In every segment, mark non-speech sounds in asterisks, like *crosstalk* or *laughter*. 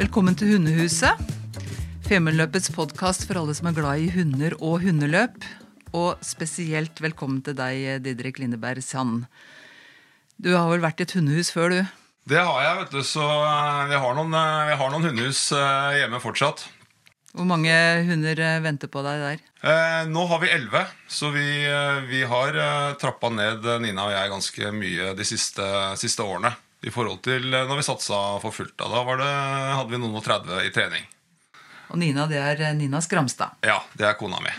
Velkommen til Hundehuset. Femundløpets podkast for alle som er glad i hunder og hundeløp. Og spesielt velkommen til deg, Didrik Lindeberg Sand. Du har vel vært i et hundehus før, du? Det har jeg, vet du. Så eh, vi har noen, eh, vi har noen hundehus eh, hjemme fortsatt. Hvor mange hunder eh, venter på deg der? Eh, nå har vi elleve, så vi, eh, vi har eh, trappa ned Nina og jeg ganske mye de siste, siste årene. I forhold til når vi satsa for fullt. Da, da var det, hadde vi noen og 30 i trening. Og Nina, det er Nina Skramstad. Ja, det er kona mi.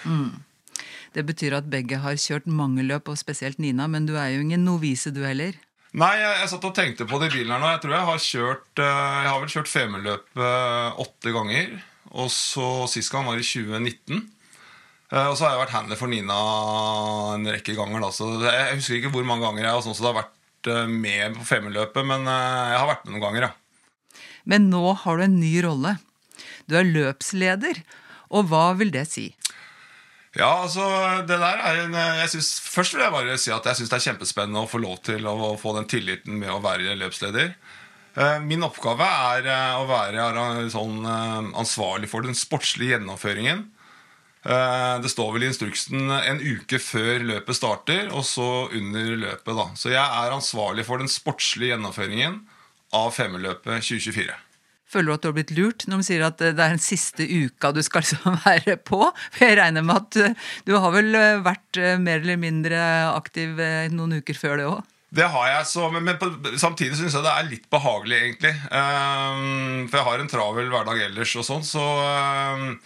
Det betyr at begge har kjørt mange løp, og spesielt Nina, men du er jo ingen novise, du heller. Nei, jeg, jeg satt og tenkte på det i bilen her nå. Jeg tror jeg har kjørt Jeg har vel kjørt Femundløp eh, åtte ganger. Og så sist gang var i 2019. Eh, Og så har jeg vært handler for Nina en rekke ganger. Da. Så jeg husker ikke hvor mange ganger jeg har sånn så det har vært eh, med på Femundløpet, men eh, jeg har vært med noen ganger, ja. Men nå har du en ny rolle. Du er løpsleder. Og hva vil det si? Ja, altså, det der er en, jeg synes, Først vil jeg bare si at jeg syns det er kjempespennende å få lov til å få den tilliten med å være løpsleder. Eh, Min oppgave er eh, å være sånn, eh, ansvarlig for den sportslige gjennomføringen. Det står vel i instruksen en uke før løpet starter, og så under løpet. da. Så jeg er ansvarlig for den sportslige gjennomføringen av femmerløpet 2024. Føler du at du har blitt lurt når de sier at det er den siste uka du skal liksom *laughs* være på? For jeg regner med at du har vel vært mer eller mindre aktiv noen uker før det òg? Det har jeg, så, men, på, samtidig syns jeg det er litt behagelig, egentlig. Um, for jeg har en travel hverdag ellers og sånn, så um,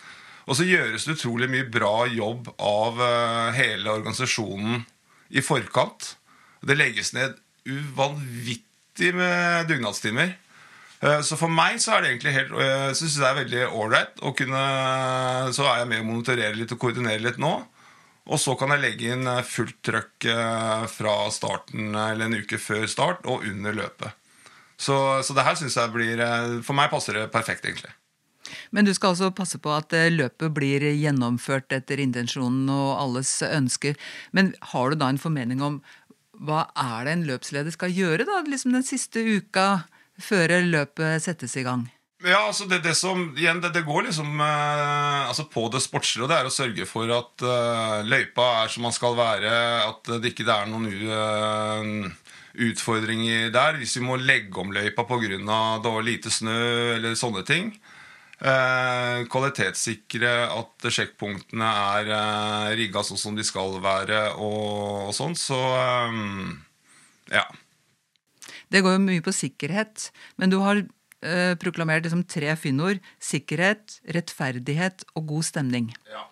Og så gjøres det utrolig mye bra jobb av uh, hele organisasjonen i forkant. Det legges ned uvanvittig med dugnadstimer. Eh, Så for meg så er det egentlig helt eh, Så synes jeg det er veldig ålreit Så er jeg med å monitorere litt og koordinere litt nå. Og så kan jeg legge inn eh, fullt trøkk eh, fra starten eh, eller en uke før start og under løpet. Så, så det her syns jeg blir For meg passer det perfekt, egentlig. Men du skal altså passe på at løpet blir gjennomført etter intensjonen og alles ønsker. Men har du da en formening om hva er det en løpsleder skal gjøre da, liksom den siste uka før løpet settes i gang? Ja, altså det, det som igjen, det, det går liksom eh, altså på det sportslige, og det er å sørge for at eh, løypa er som man skal være, at det ikke er noen uh, utfordringer der. Hvis vi må legge om løypa pga. lite snø eller sånne ting. Eh, kvalitetssikre at sjekkpunktene er eh, rigga sånn som de skal være, og, og sånn. Så eh, ja. Det går jo mye på sikkerhet, men du har eh, proklamert liksom tre fyndord. Sikkerhet, rettferdighet og god stemning. ja.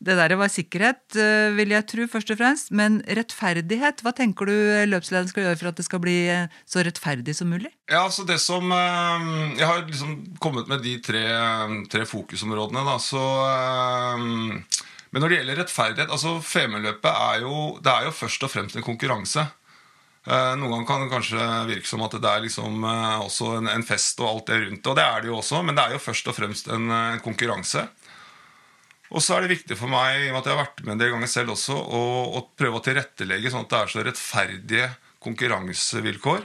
Det der var sikkerhet, eh, vil jeg tro, først og fremst. Men rettferdighet, hva tenker du løpslederen skal gjøre for at det skal bli eh, så rettferdig som mulig? Ja, altså det som eh, Jeg har liksom kommet med de tre, tre fokusområdene, da, så eh, Men når det gjelder rettferdighet altså Femundløpet er jo Det er jo først og fremst en konkurranse. Eh, Noen ganger kan det kanskje virke som at det er liksom eh, også en, fest og alt det rundt. Og det er det jo også, men det er jo først og fremst en, eh, en konkurranse. Og så er det viktig for meg, i og med at jeg har vært med en del ganger selv også, å, å prøve å tilrettelegge sånn at det er så rettferdige konkurransevilkår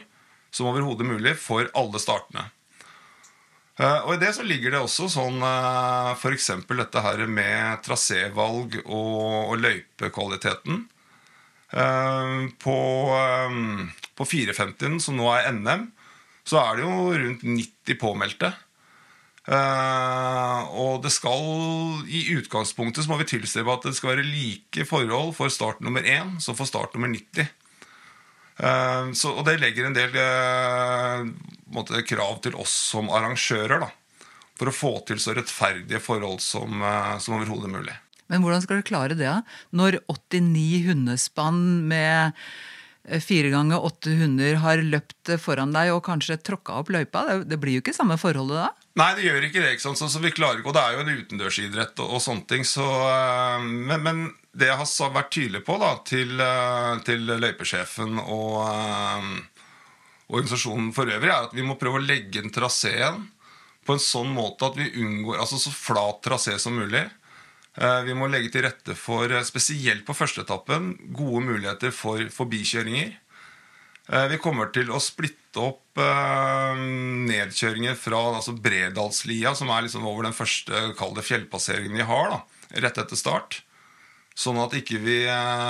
som overhodet mulig for alle startene. Og i det så ligger det også sånn f.eks. dette her med trasévalg og, og løypekvaliteten. Eh, På, eh, på 450, som nå er NM, så er det jo rundt 90 påmeldte. Uh, og det skal i utgangspunktet så må vi tilstrebe at det skal være like forhold for start nummer 1 som for start nummer 90. Uh, så, og det legger en del uh, måte, krav til oss som arrangører da, for å få til så rettferdige forhold som, som overhodet mulig. Men hvordan skal du klare det. Når 89 hundespann med eh, fire ganger åtte hunder har løpt foran deg og kanskje tråkka opp løypa? Det- blir jo ikke samme forholdet da? Nei, det gjør ikke det. ikke sant? Så, så vi klarer ikke, og Det er jo en utendørsidrett og, og sånne ting. Så, eh, men, men det jeg har vært tydelig på da, til, eh, til løypesjefen og øh, organisasjonen for øvrig, er at vi må prøve å legge inn traseen på en sånn måte at vi unngår altså så flat trasé som mulig. Eh, Vi må legge til rette for, eh, spesielt på førsteetappen, gode muligheter for forbikjøringer. Eh, Vi kommer til å splitte opp nedkjøringer fra altså Bredalslia, som er liksom over den første det fjellpasseringen vi har, da, rett etter start. Sånn at ikke vi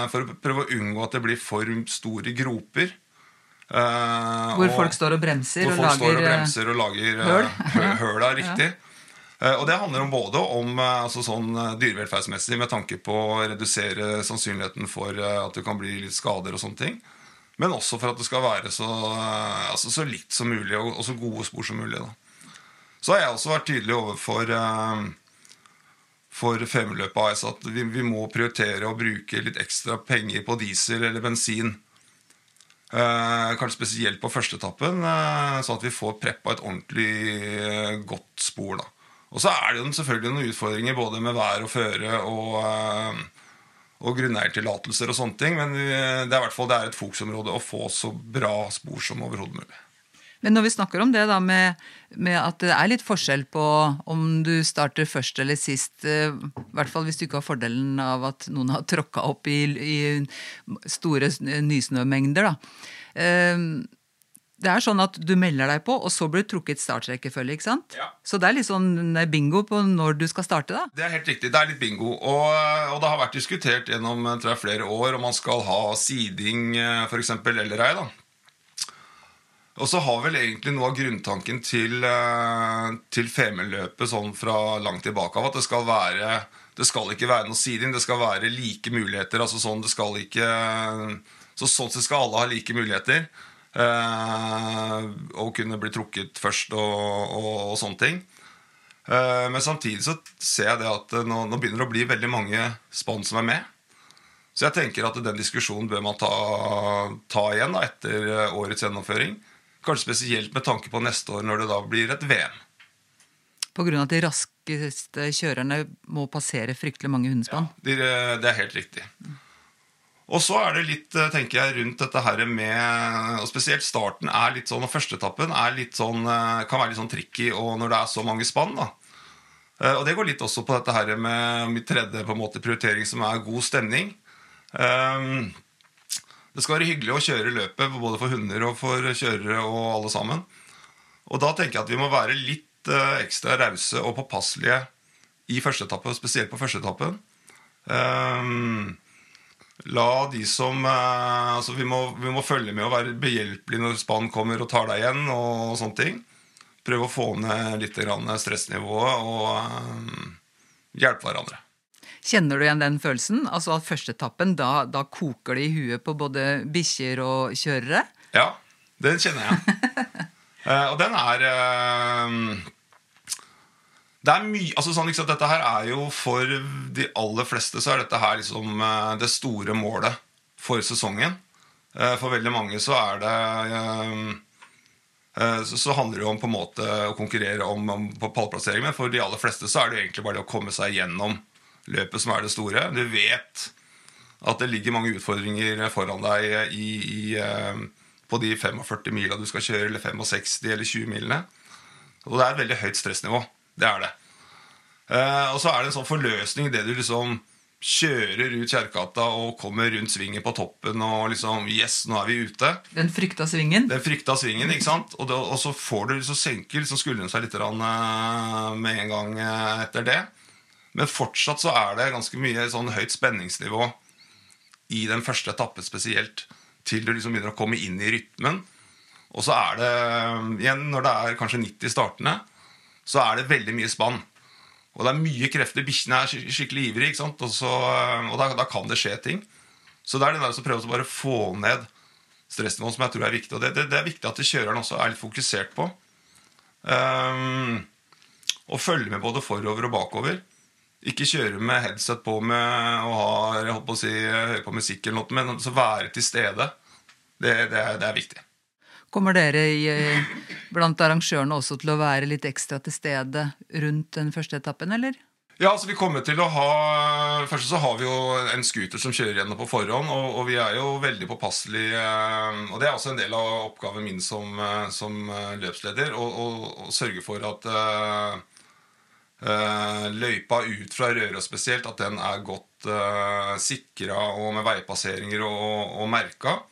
For å prøve å unngå at det blir for store groper. Hvor og- folk står og bremser hvor og folk står og lager bremser og lager høl. høl. er *laughs* riktig. Eh, Og det handler om både om eh, altså sånn eh, dyrevelferdsmessig med tanke på å redusere sannsynligheten for eh, at det kan bli litt skader og sånne ting. Men også for at det skal være så, eh, altså så likt som mulig og, så gode spor som mulig. Da. Så har jeg også vært tydelig overfor eh, for Femundløpet AS at vi, vi må prioritere å bruke litt ekstra penger på diesel eller bensin. Eh, kanskje spesielt på førsteetappen, eh, sånn at vi får preppa et ordentlig eh, godt spor. da. Og så er det jo selvfølgelig noen utfordringer både med vær og føre og, eh, og grunneiertillatelser og sånne ting, men det er i hvert fall et fokusområde å få så bra spor som overhodet mulig. Men når vi snakker om det da med, med at det er litt forskjell på om du starter først eller sist, eh, i hvert fall hvis du ikke har fordelen av at noen har *laughs* tråkka opp i, i store sn- nysnømengder, da. Eh, Det er sånn at du melder deg på, og så blir det trukket startrekkefølge, ikke sant? Ja. Så det er litt sånn bingo på når du skal starte, da. Det er helt riktig. Det er litt bingo. Og, og det har vært diskutert gjennom tror jeg, flere år om man skal ha siding f.eks. eller ei. da. Og så har vel egentlig noe av grunntanken til, eh, til Femundløpet sånn fra langt tilbake av at det skal være det skal ikke være noe siding, det skal være like muligheter. altså sånn, det skal ikke, så Sånn sett skal alle ha like muligheter. Eh, og kunne bli trukket først og, og, og sånne ting. Eh, Men samtidig så ser jeg det at eh, nå, nå begynner det å bli veldig mange spann som er med. Så jeg tenker at den diskusjonen bør man ta, ta igjen da, etter årets gjennomføring. Kanskje spesielt med tanke på neste år, når det da blir et VM. Av at de raskeste kjørerne må passere fryktelig mange hundespann. Ja, det er helt riktig. Og så er det litt, eh, tenker jeg, rundt dette her med Og spesielt starten er litt sånn, og førsteetappen er litt sånn, eh, kan være litt sånn tricky og når det er så mange spann. da. Eh, Og det går litt også på dette her med mitt tredje på en måte prioritering, som er god stemning. Det skal være hyggelig å kjøre løpet både for hunder og for kjørere og alle sammen. Og da tenker jeg at vi må være litt ekstra rause og påpasselige i første etappe, spesielt på første etappen. Um, la de som eh, altså vi, må, vi må følge med og være behjelpelige når spann kommer og tar deg igjen. og sånne ting. Prøve å få ned litt grann stressnivået og eh, hjelpe hverandre. Kjenner du igjen den følelsen? Altså at førsteetappen, da, da koker det i huet på både bikkjer og kjørere? Ja, den kjenner jeg. *laughs* Eh, og den er Det er mye altså sånn, liksom, Dette her er jo for de aller fleste så er dette her liksom eh, det store målet for sesongen. Eh, for veldig mange så er det eh, så, handler det jo om på en måte å konkurrere om, om på pallplassering, men for de aller fleste så er det egentlig bare det å komme seg gjennom løpet som er det store. Du vet at det ligger mange utfordringer foran deg i, i, på de 45 mila du skal kjøre, eller 65 eller 20 milene. Og det er et veldig høyt stressnivå. Det er det. Eh, og så er det en sånn forløsning idet du liksom kjører ut Kjerkegata og kommer rundt svingen på toppen og liksom Yes, nå er vi ute. Den frykta svingen? Den frykta svingen, ikke sant? Og, det, og så, får du, så senker liksom skuldrene seg litt rann, eh, med en gang eh, etter det. Men fortsatt så er det ganske mye sånn høyt spenningsnivå i den første etappen spesielt, til du liksom begynner å komme inn i rytmen. Og så er det igjen, når det er kanskje 90 startende, så er det veldig mye spann. Og det er mye krefter. Bikkjene er skik- skikkelig ivrige? Og, så, og da, da kan det skje ting. Så det er det der å prøve å bare få ned stressnivået som jeg tror er viktig. Og det, det, det er viktig at kjøreren også er litt fokusert på. Um, og følge med både forover og bakover. Ikke kjøre med headset på med og ha, jeg holdt å si, høre på musikk, eller noe, men altså være til stede. Det, det, det er viktig. Kommer dere i, eh, blant arrangørene også til å være litt ekstra til stede rundt den første etappen, eller? Ja, altså vi kommer til å ha Først så har vi jo en scooter som kjører gjennom på forhånd, og, og vi er jo veldig påpasselige. eh, Og det er også en del av oppgaven min som, eh, som løpsleder å sørge for at uh, løypa ut fra Røros spesielt, at den er godt uh, sikra og med veipasseringer og, og merka.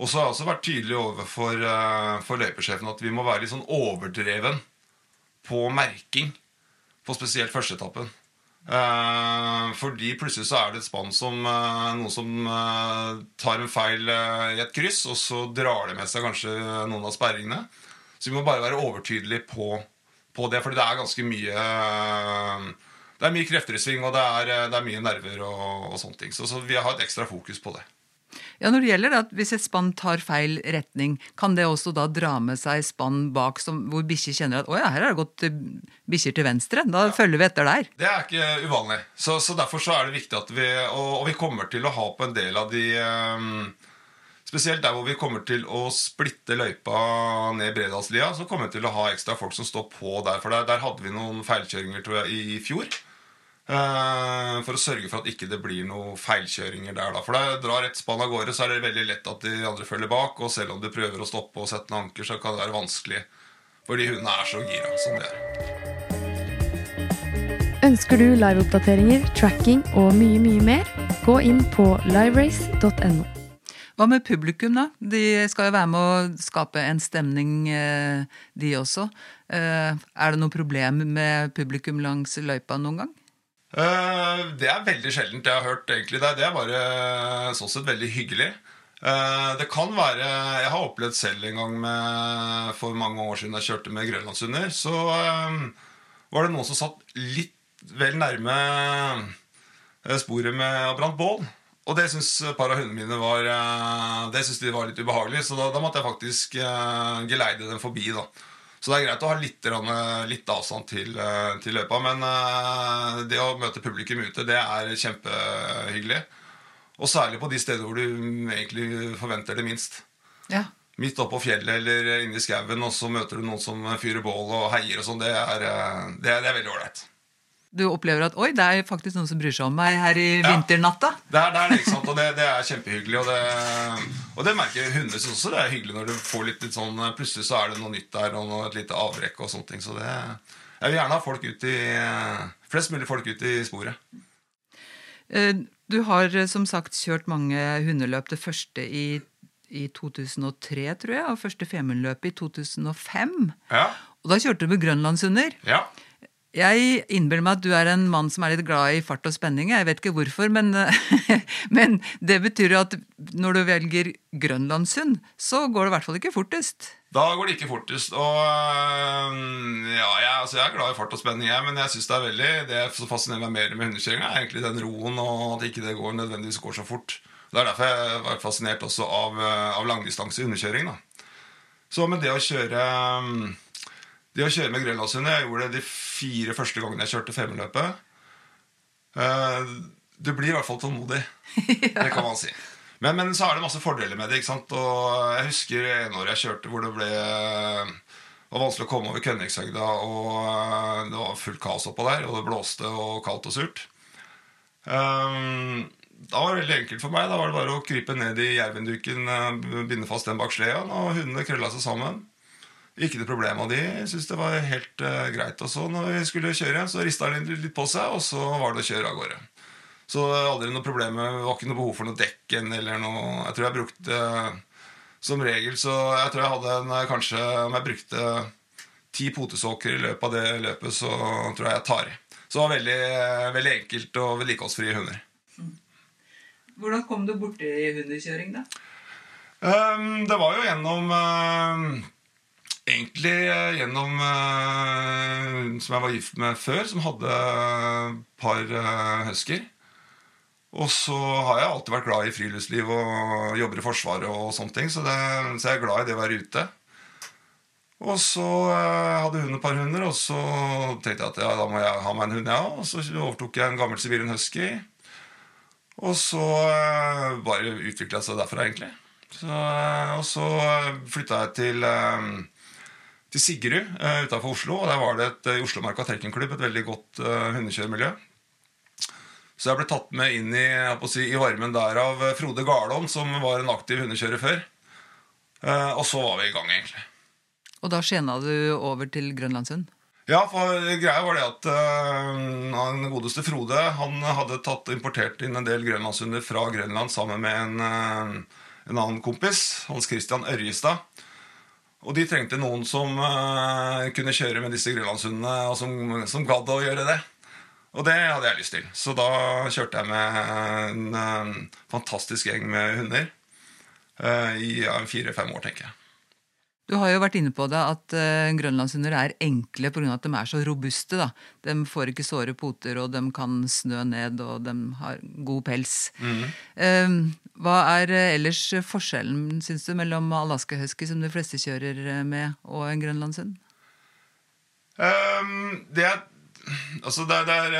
Og så har jeg også vært tydelig overfor uh, for løypesjefen at vi må være litt sånn overdreven på merking på spesielt førsteetappen. Uh, fordi plutselig så er det et spann som uh, noen som uh, tar en feil i et kryss, og så drar det med seg kanskje noen av sperringene. Så vi må bare være overtydelige på, på det, fordi det er ganske mye Det er mye krefter i sving, og det er, det er mye nerver og, og sånne ting. Så, så vi har et ekstra fokus på det. Ja, Når det gjelder at Hvis et spann tar feil retning, kan det også da dra med seg spann bak som, hvor bikkjer kjenner at å ja, her har det gått bikkjer til venstre? Da ja. følger vi etter der. Det er ikke uvanlig. Så, så derfor så er det viktig at vi og, og, vi kommer til å ha på en del av de um, Spesielt der hvor vi kommer til å splitte løypa ned Bredalslia, så kommer vi til å ha ekstra folk som står på der. For der, der hadde vi noen feilkjøringer tror jeg, i fjor. Eh, for å sørge for at ikke det blir noen feilkjøringer der. Da. For da drar et spann av gårde, så er det veldig lett at de andre følger bak. Og selv om du prøver å stoppe og sette en anker, så kan det være vanskelig. Fordi hundene er så gira som de er. Ønsker du liveoppdateringer, tracking og mye, mye mer? Gå inn på liverace.no. Hva med publikum, da? De skal jo være med å skape en stemning, eh, de også. Eh, er det noe problem med publikum langs løypa noen gang? Uh, det er veldig sjeldent jeg har hørt egentlig det. Det er bare sånn sett veldig hyggelig. Uh, det kan være Jeg har opplevd selv en gang med, for mange år siden jeg kjørte med grønlandshunder. Så uh, var det noen som satt litt vel nærme sporet med og brant bål. Og det syns et par av hundene mine var Det synes de var litt ubehagelig, så da, da måtte jeg faktisk geleide dem forbi. da så det er greit å ha litt, litt avstand til, eh, til, løypa. Men eh, det å møte publikum ute, det er kjempehyggelig. Og særlig på de steder hvor du egentlig forventer det minst. Ja. Midt oppå fjellet eller inne i skauen, og så møter du noen som fyrer bål og heier og sånn. Det, eh, det, det er veldig ålreit du opplever at oi, det er faktisk noen som bryr seg om meg her i ja, vinternatta. Det er, det er ikke sant, og det, det er kjempehyggelig. Og det, og det merker hundene syns også det er hyggelig når du får litt, litt, sånn Plutselig så er det noe nytt der, og noe, et lite avbrekk og sånne ting. Så det, jeg vil gjerne ha folk ut i flest mulig folk ut i sporet. Eh, du har eh, som sagt kjørt mange hundeløp. Det første i, i 2003, tror jeg, og første Femundløpet i 2005. Ja. Og da kjørte du med grønlandshunder. Ja. Jeg innbiller meg at du er en mann som er litt glad i fart og spenning. Jeg vet ikke hvorfor, men, *laughs* men det betyr jo at når du velger Grønlandssund, så går det i hvert fall ikke fortest. Da går det ikke fortest. Og ja, jeg, altså jeg er glad i fart og spenning, jeg, men jeg synes det er veldig Det som fascinerer meg mer med hundekjøringa, er egentlig den roen og at ikke det går nødvendigvis går så fort. Det er derfor jeg var fascinert også av, av langdistanse hundekjøring. Så med det å kjøre det å kjøre med grønlandshunder Jeg gjorde det de fire første gangene jeg kjørte femmerløpet. Uh, du blir i hvert fall tålmodig. *laughs* ja. Det kan man si. Men, men, så er det masse fordeler med det. ikke sant? Og Jeg husker en år jeg kjørte hvor det ble det var vanskelig å komme over Kønningshøgda, og eh, det var fullt kaos oppå der. Og det blåste og kaldt og surt. Um, da var det veldig enkelt for meg. Da var det bare å krype ned i jervenduken, binde fast den bak sleden, og hundene krølla seg sammen. Ikke noe problem. Og de syntes det var helt uh, greit. Og så når vi skulle kjøre så rista de litt på seg, og så var det å kjøre av gårde. Så aldri noe problem det var ikke noe behov for noe dekken eller noe Jeg tror jeg brukte Som regel så Jeg tror jeg hadde en kanskje Om jeg brukte ti potesåker i løpet av det løpet, så tror jeg jeg tar i. Så det var veldig, veldig enkelt og vedlikeholdsfrie hunder. Hvordan kom du borti hundekjøring, da? Um, det var jo gjennom uh, egentlig eh, gjennom uh, Som jeg var gift med før, som hadde et par uh, husker. Og så har jeg alltid vært glad i friluftsliv og jobber i Forsvaret og sånne ting. Så, det, så jeg er glad i det å være ute. Og så hadde hun et par hunder, og så tenkte jeg at ja, da må jeg ha meg en hund, ja. Og så overtok jeg en gammel sibirian husky. Og så bare utvikla det seg derfra, egentlig. Så, og så flytta jeg til til Sigrud uh, utafor Oslo. og Der var det et, uh, Oslomarka trekkenklubb et veldig godt uh, hundekjøremiljø. Så jeg ble tatt med inn i, si, i varmen der av Frode Garlom, som var en aktiv hundekjører før. Uh, og så var vi i gang, egentlig. Og da skjena du over til grønlandshund? Ja, for greia var det at han godeste Frode han hadde tatt importert inn en del grønlandshunder fra Grønland sammen med en, en annen kompis, Hans Christian Ørjestad. Og de trengte noen som uh, kunne kjøre med disse grønlandshundene, og som, som gadd å gjøre det. Og det hadde jeg lyst til. Så da kjørte jeg med en fantastisk gjeng med hunder i fire-fem år, tenker jeg. Du har jo vært inne på det at uh, grønlandshunder er enkle pga. at de er så robuste. da. De får ikke såre poter, og de kan snø ned, og de har god pels. Mm. Uh, hva er uh, ellers forskjellen, synes du, mellom Alaska husky, som de fleste kjører med, og en grønlandshund? Um, det er Altså, det, det er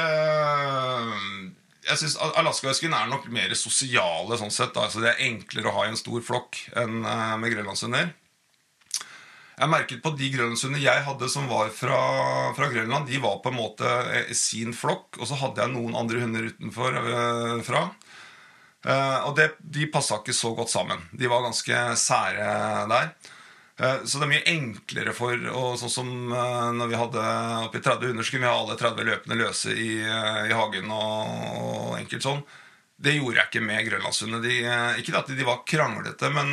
jeg synes Alaska Huskyen er nok mer sosiale. sånn sett. Altså, det er enklere å ha i en stor flokk enn med grønlandshunder. Jeg merket på de grønlandshundene jeg hadde som var fra, fra, Grønland, de var på en måte eh, sin flokk, og så hadde jeg noen andre hunder utenfor uh, fra. Uh, og det, de passa ikke så godt sammen. De var ganske sære der. Uh, så det er mye enklere for og Sånn som uh, når vi hadde oppi 30 hunder, skulle vi ha alle 30 løpende løse i, i hagen og, og, enkelt sånn. Det gjorde jeg ikke med grønlandshundene. De, ikke at de var kranglete, men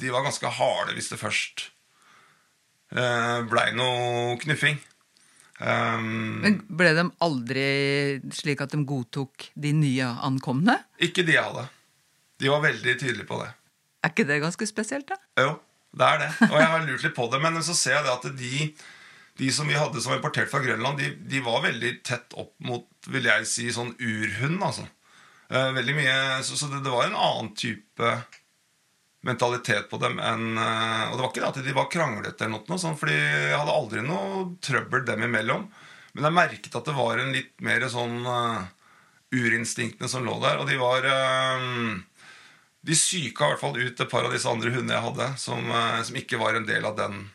de var ganske harde hvis det først blei noe knuffing. Um, Men ble de aldri slik at de godtok de nye ankomne? Ikke de hadde. De var veldig tydelige på det. Er ikke det ganske spesielt, da? Jo, det er det. Og jeg har lurt litt på det. Men så ser jeg det at de, de som vi hadde som var importert fra Grønland, de, de, var veldig tett opp mot vil jeg si, sånn urhund. altså. Uh, veldig mye, Så, så det, det, var en annen type mentalitet på dem enn eh, Og det var ikke det at de var kranglete, eller noe sånt, fordi jeg hadde aldri noe trøbbel dem imellom. Men jeg merket at det var en litt mer sånn uh, urinstinktene som lå der. Og de var uh, De psyka i hvert fall ut et par av disse andre hundene jeg hadde, som, uh, som ikke var en del av den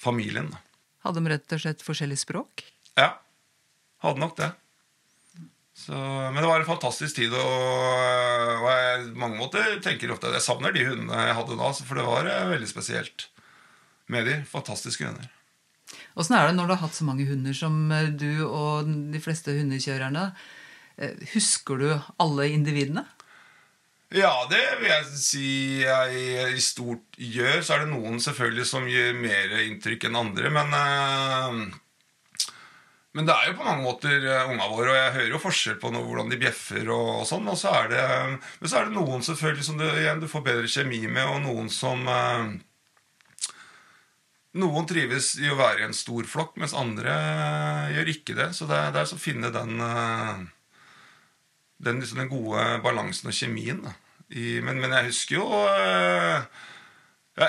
familien. Hadde de rett og slett forskjellig språk? Ja. Hadde nok det. Så, men det var en fantastisk tid, og, og jeg mange måter tenker ofte at jeg savner de hundene jeg hadde da, for det var eh, veldig spesielt med de. Fantastiske hunder. Åssen er det når du har hatt så mange hunder som eh, du og de fleste hundekjørerne? Eh, husker du alle individene? Ja, det vil jeg si jeg i stort gjør. Så er det noen selvfølgelig som gjør mer inntrykk enn andre, men men det er jo på mange måter uh, unga våre, og jeg hører jo forskjell på noe, hvordan de bjeffer. og, og sånn, og så er det, Men så er det noen selvfølgelig som du, igjen, du får bedre kjemi med, og noen som eh, Noen trives i å være i en stor flokk, mens andre uh, gjør ikke det. Så det, det er å finne den, den, liksom, den, gode balansen og kjemien. I, men, men, jeg husker jo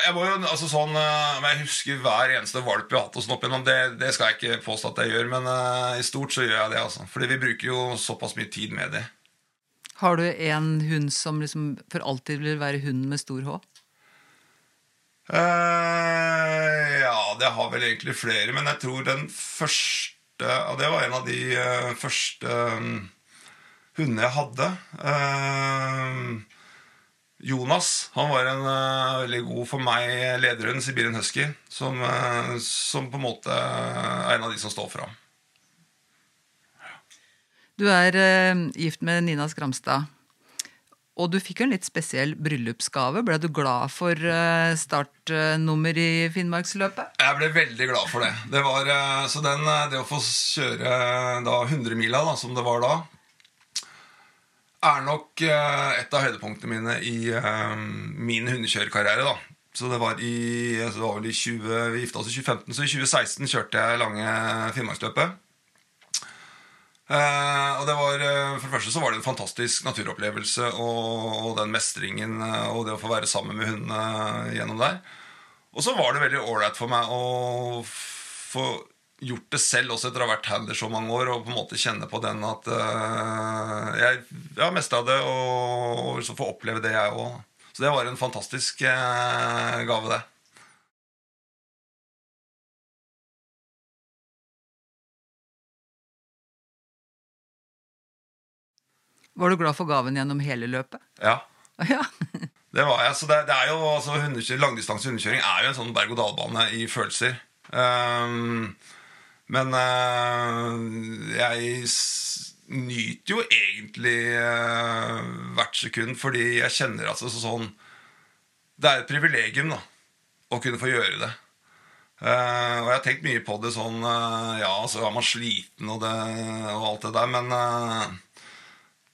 jeg må jo, altså sånn, uh, Jeg husker hver eneste valp vi har hatt og sånn opp igjennom. Det, det, skal jeg ikke påstå at jeg gjør, men uh, i stort så gjør jeg det. altså. Fordi vi bruker jo såpass mye tid med det. Har du en hund som liksom for alltid vil være hunden med stor H? Uh, ja, det har vel egentlig flere, men jeg tror den første Og det var en av de første um, hundene jeg hadde. Uh, Jonas han var en uh, veldig god for meg lederhund, Sibirien Husky, som, uh, som, på en måte er en av de som står fram. Du er uh, gift med Nina Skramstad. Og du fikk en litt spesiell bryllupsgave. Ble du glad for startnummer i Finnmarksløpet? Jeg ble veldig glad for det. Det, var, så den, det å få kjøre da 100-mila, som det var da, er nok uh, et av høydepunktene mine i uh, min hundekjørerkarriere. Så det var i, det var vel i 20, Vi gifta oss i 2015, så i 2016 kjørte jeg lange Finnmarksløpet. Uh, og det var, For det første så var det en fantastisk naturopplevelse og, og den mestringen og det å få være sammen med hundene gjennom der. Og så var det veldig ålreit for meg å få gjort det selv også etter å ha vært handler så mange år, og på en måte kjenne på den at uh, jeg, jeg har mesta det, og, og så få oppleve det, jeg òg. Så det var en fantastisk uh, gave, det. Var du glad for gaven gjennom hele løpet? Ja. ja. *laughs* det var jeg. Så det, det er jo, altså, Langdistanse hundekjøring er jo en sånn berg-og-dal-bane i følelser. Um, men uh, jeg nyter jo egentlig uh, hvert sekund, fordi jeg kjenner altså sånn Det er et privilegium, da, å kunne få gjøre det. Uh, og jeg har tenkt mye på det sånn Ja, så er man sliten og, det, og alt det der, men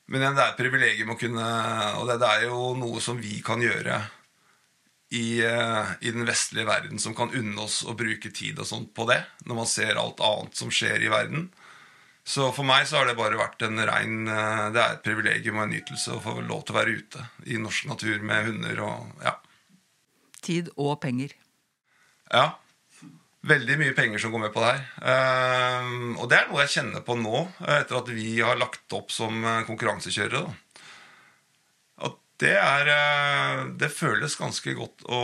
Men det er et privilegium å kunne Og det, det er jo noe som vi kan gjøre i, uh, i den vestlige verden, som kan unne oss å bruke tid og sånt på det, når man ser alt annet som skjer i verden. Så for meg så har det bare vært en rein uh, Det er et privilegium og en nytelse å få lov til å være ute i norsk natur med hunder og Ja. Tid og penger. Ja. Veldig mye penger som går med på det her. Ehm, og det er noe jeg kjenner på nå, eh, etter at vi har lagt opp som eh, konkurransekjørere. Da. Det er eh, Det føles ganske godt å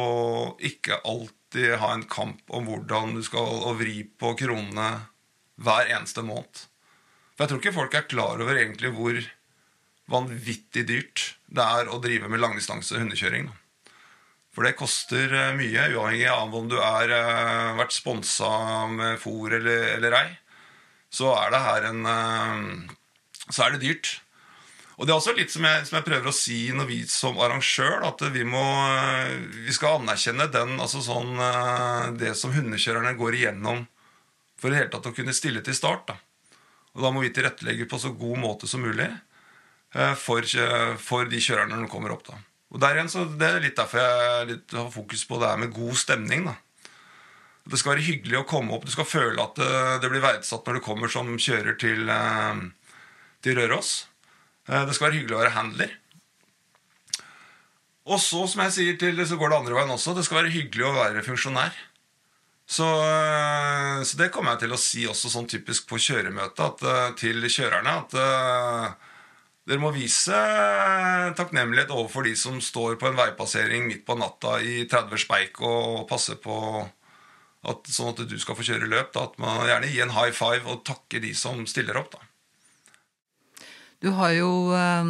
ikke alltid ha en kamp om hvordan du skal vri på kronene hver eneste måned. For jeg tror ikke folk er klar over egentlig hvor vanvittig dyrt det er å drive med langdistanse hundekjøring. For det koster eh, mye, uavhengig av om du har eh, vært sponsa med fôr eller, eller ei. Så er det her en Så er det dyrt. Og det er også litt som jeg, som jeg prøver å si når vi som arrangør, at vi må eh, Vi skal anerkjenne den, altså sånn eh, Det som hundekjørerne går igjennom for i det hele tatt å kunne stille til start. Da. Og da må vi tilrettelegge på så god måte som mulig eh, for, for de kjørerne når de kommer opp. da. Og der igjen, så Det er litt derfor jeg litt har fokus på det her med god stemning. da. Det skal være hyggelig å komme opp. Du skal føle at det blir verdsatt når du kommer som kjører til, til Røros. Eh, Det skal være hyggelig å være handler. Og så, som jeg sier til, så går det andre veien også. Det skal være hyggelig å være funksjonær. Så, eh, så det kommer jeg til å si også sånn typisk på kjøremøtet eh, til kjørerne. At dere må vise takknemlighet overfor de som står på en veipassering midt på natta i 30 speik og passer på at, sånn at du skal få kjøre løp. Da, at man gjerne gi en high five og takke de som stiller opp. da. Du har jo eh,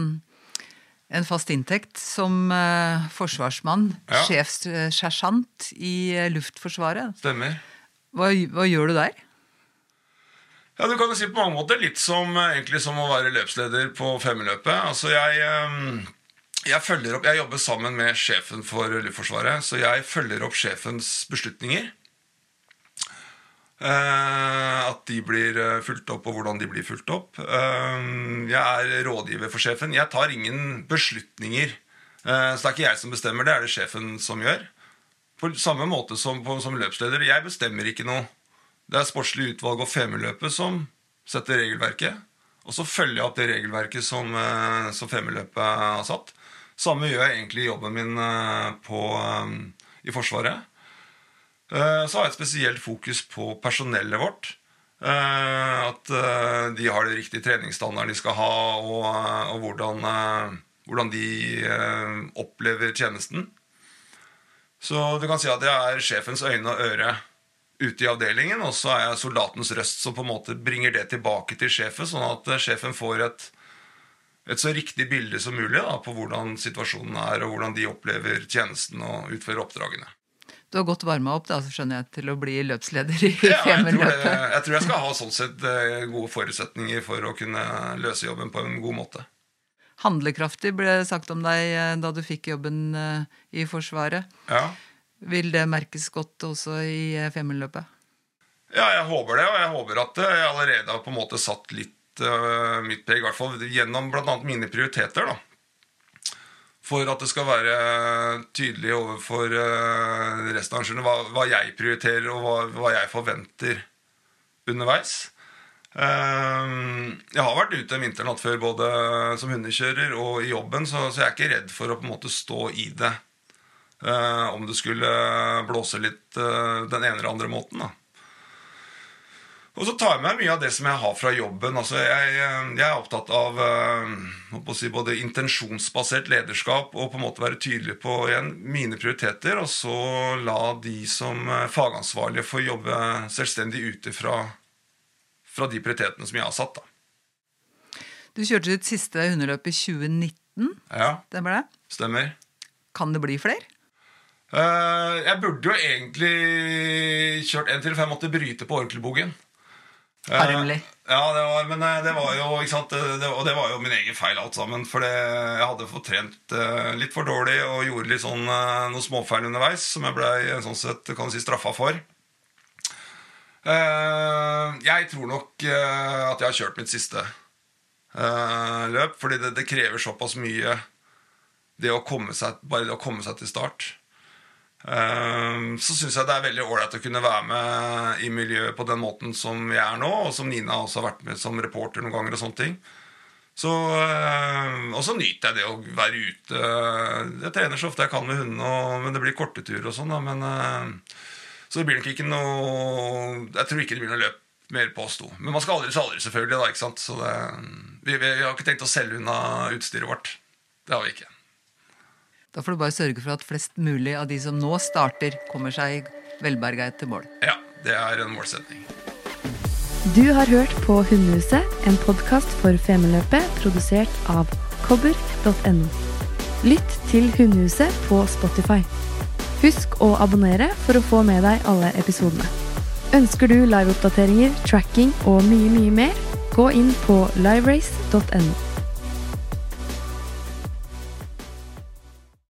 en fast inntekt som eh, forsvarsmann, Ja. sjefssersjant i eh, Luftforsvaret. Stemmer. Hva, hva gjør du der? Ja, du kan jo si på mange måter litt som, som å være løpsleder på femmeløpet. Altså, jeg, jeg følger opp, jeg jobber sammen med sjefen for Luftforsvaret, så jeg følger opp sjefens beslutninger. Eh, at de blir eh, fulgt opp, og hvordan de blir fulgt opp. Eh, jeg er rådgiver for sjefen. Jeg tar ingen beslutninger. Så det er ikke jeg som bestemmer, det er det sjefen som gjør. På samme måte som, som løpsleder. Jeg bestemmer ikke noe. Det er sportslig utvalg og Femundløpet som setter regelverket. Og så følger jeg opp det regelverket som, som Femundløpet har satt. Samme gjør jeg egentlig i jobben min på, i Forsvaret. Eh, Så har jeg et spesielt fokus på personellet vårt. Eh, At eh, de har den riktige treningsstandarden de skal ha, og, og hvordan, hvordan de opplever tjenesten. Så du kan si at jeg er sjefens øyne og øre ute i avdelingen, og så er jeg soldatens røst som på en måte bringer det tilbake til sjefen, sånn at sjefen får et, et så riktig bilde som mulig da, på hvordan situasjonen er, og hvordan de opplever tjenesten og utfører oppdragene. Du har godt varma opp da, så skjønner jeg, til å bli løpsleder i *laughs* Ja, jeg, tror det, Femundløpet. jeg tror jeg skal ha sånn sett eh, gode forutsetninger for å kunne løse jobben på en god måte. Handlekraftig ble sagt om deg eh, da du fikk jobben eh, i Forsvaret. Ja. Vil det merkes godt også i femmerløpet? Ja, jeg håper det, og jeg håper at jeg allerede har på en måte satt litt uh, mitt preg, i hvert fall gjennom bl.a. mine prioriteter. da. For at det skal være tydelig overfor uh, resten av arrangørene hva, hva jeg prioriterer, og hva, hva jeg forventer underveis. Uh, jeg har vært ute en vinternatt før, både som hundekjører og i jobben, så, så jeg er ikke redd for å på en måte stå i det. Om det skulle blåse litt den ene eller andre måten. da. Og så tar jeg med mye av det som jeg har fra jobben. Altså, jeg, jeg er opptatt av eh, si, både intensjonsbasert lederskap og på en måte være tydelig på igjen, mine prioriteter, og så la de som eh, fagansvarlige få jobbe selvstendig ut ifra fra de prioritetene som jeg har satt. Da. Du kjørte ditt siste hundeløp i 2019, Ja, stemmer det? stemmer. Kan det bli flere? Uh, jeg burde jo egentlig kjørt en til, for jeg måtte bryte på orkelbogen. Eh, Harmelig. Ja, det var, men eh, det var jo ikke sant, det, det, Og det var jo min egen feil, alt sammen. For jeg hadde fått trent eh, litt for dårlig og gjorde litt sånn, eh, noen småfeil underveis som jeg ble sånn sett kan du si, straffa for. Eh, jeg tror nok eh, at jeg har kjørt mitt siste eh, løp, fordi det, det krever såpass mye det å komme seg, bare det å komme seg til start. Ehm, så syns jeg det er veldig ålreit å kunne være med i miljøet på den måten som jeg er nå, og som Nina også har vært med som reporter noen ganger. Og sånne ting så, ehm, Og så nyter jeg det å være ute. Jeg trener så ofte jeg kan med hundene, men det blir korte turer og sånn. Ehm, Så det blir nok ikke noe Jeg tror ikke det blir noe løp mer på oss to. Men man skal aldri så aldri, selvfølgelig. da? Så det, vi, vi har ikke tenkt å selge unna utstyret vårt. Det har vi ikke. Da får du bare sørge for at flest mulig av de som nå starter, kommer seg velberga til mål. Ja, det er en målsetning. Du har hørt på Hundehuset, en podkast for Femundløpet produsert av kobber.no. Lytt til Hundehuset på Spotify. Husk å abonnere for å få med deg alle episodene. Ønsker du liveoppdateringer, tracking og mye, mye mer, gå inn på liverace.no.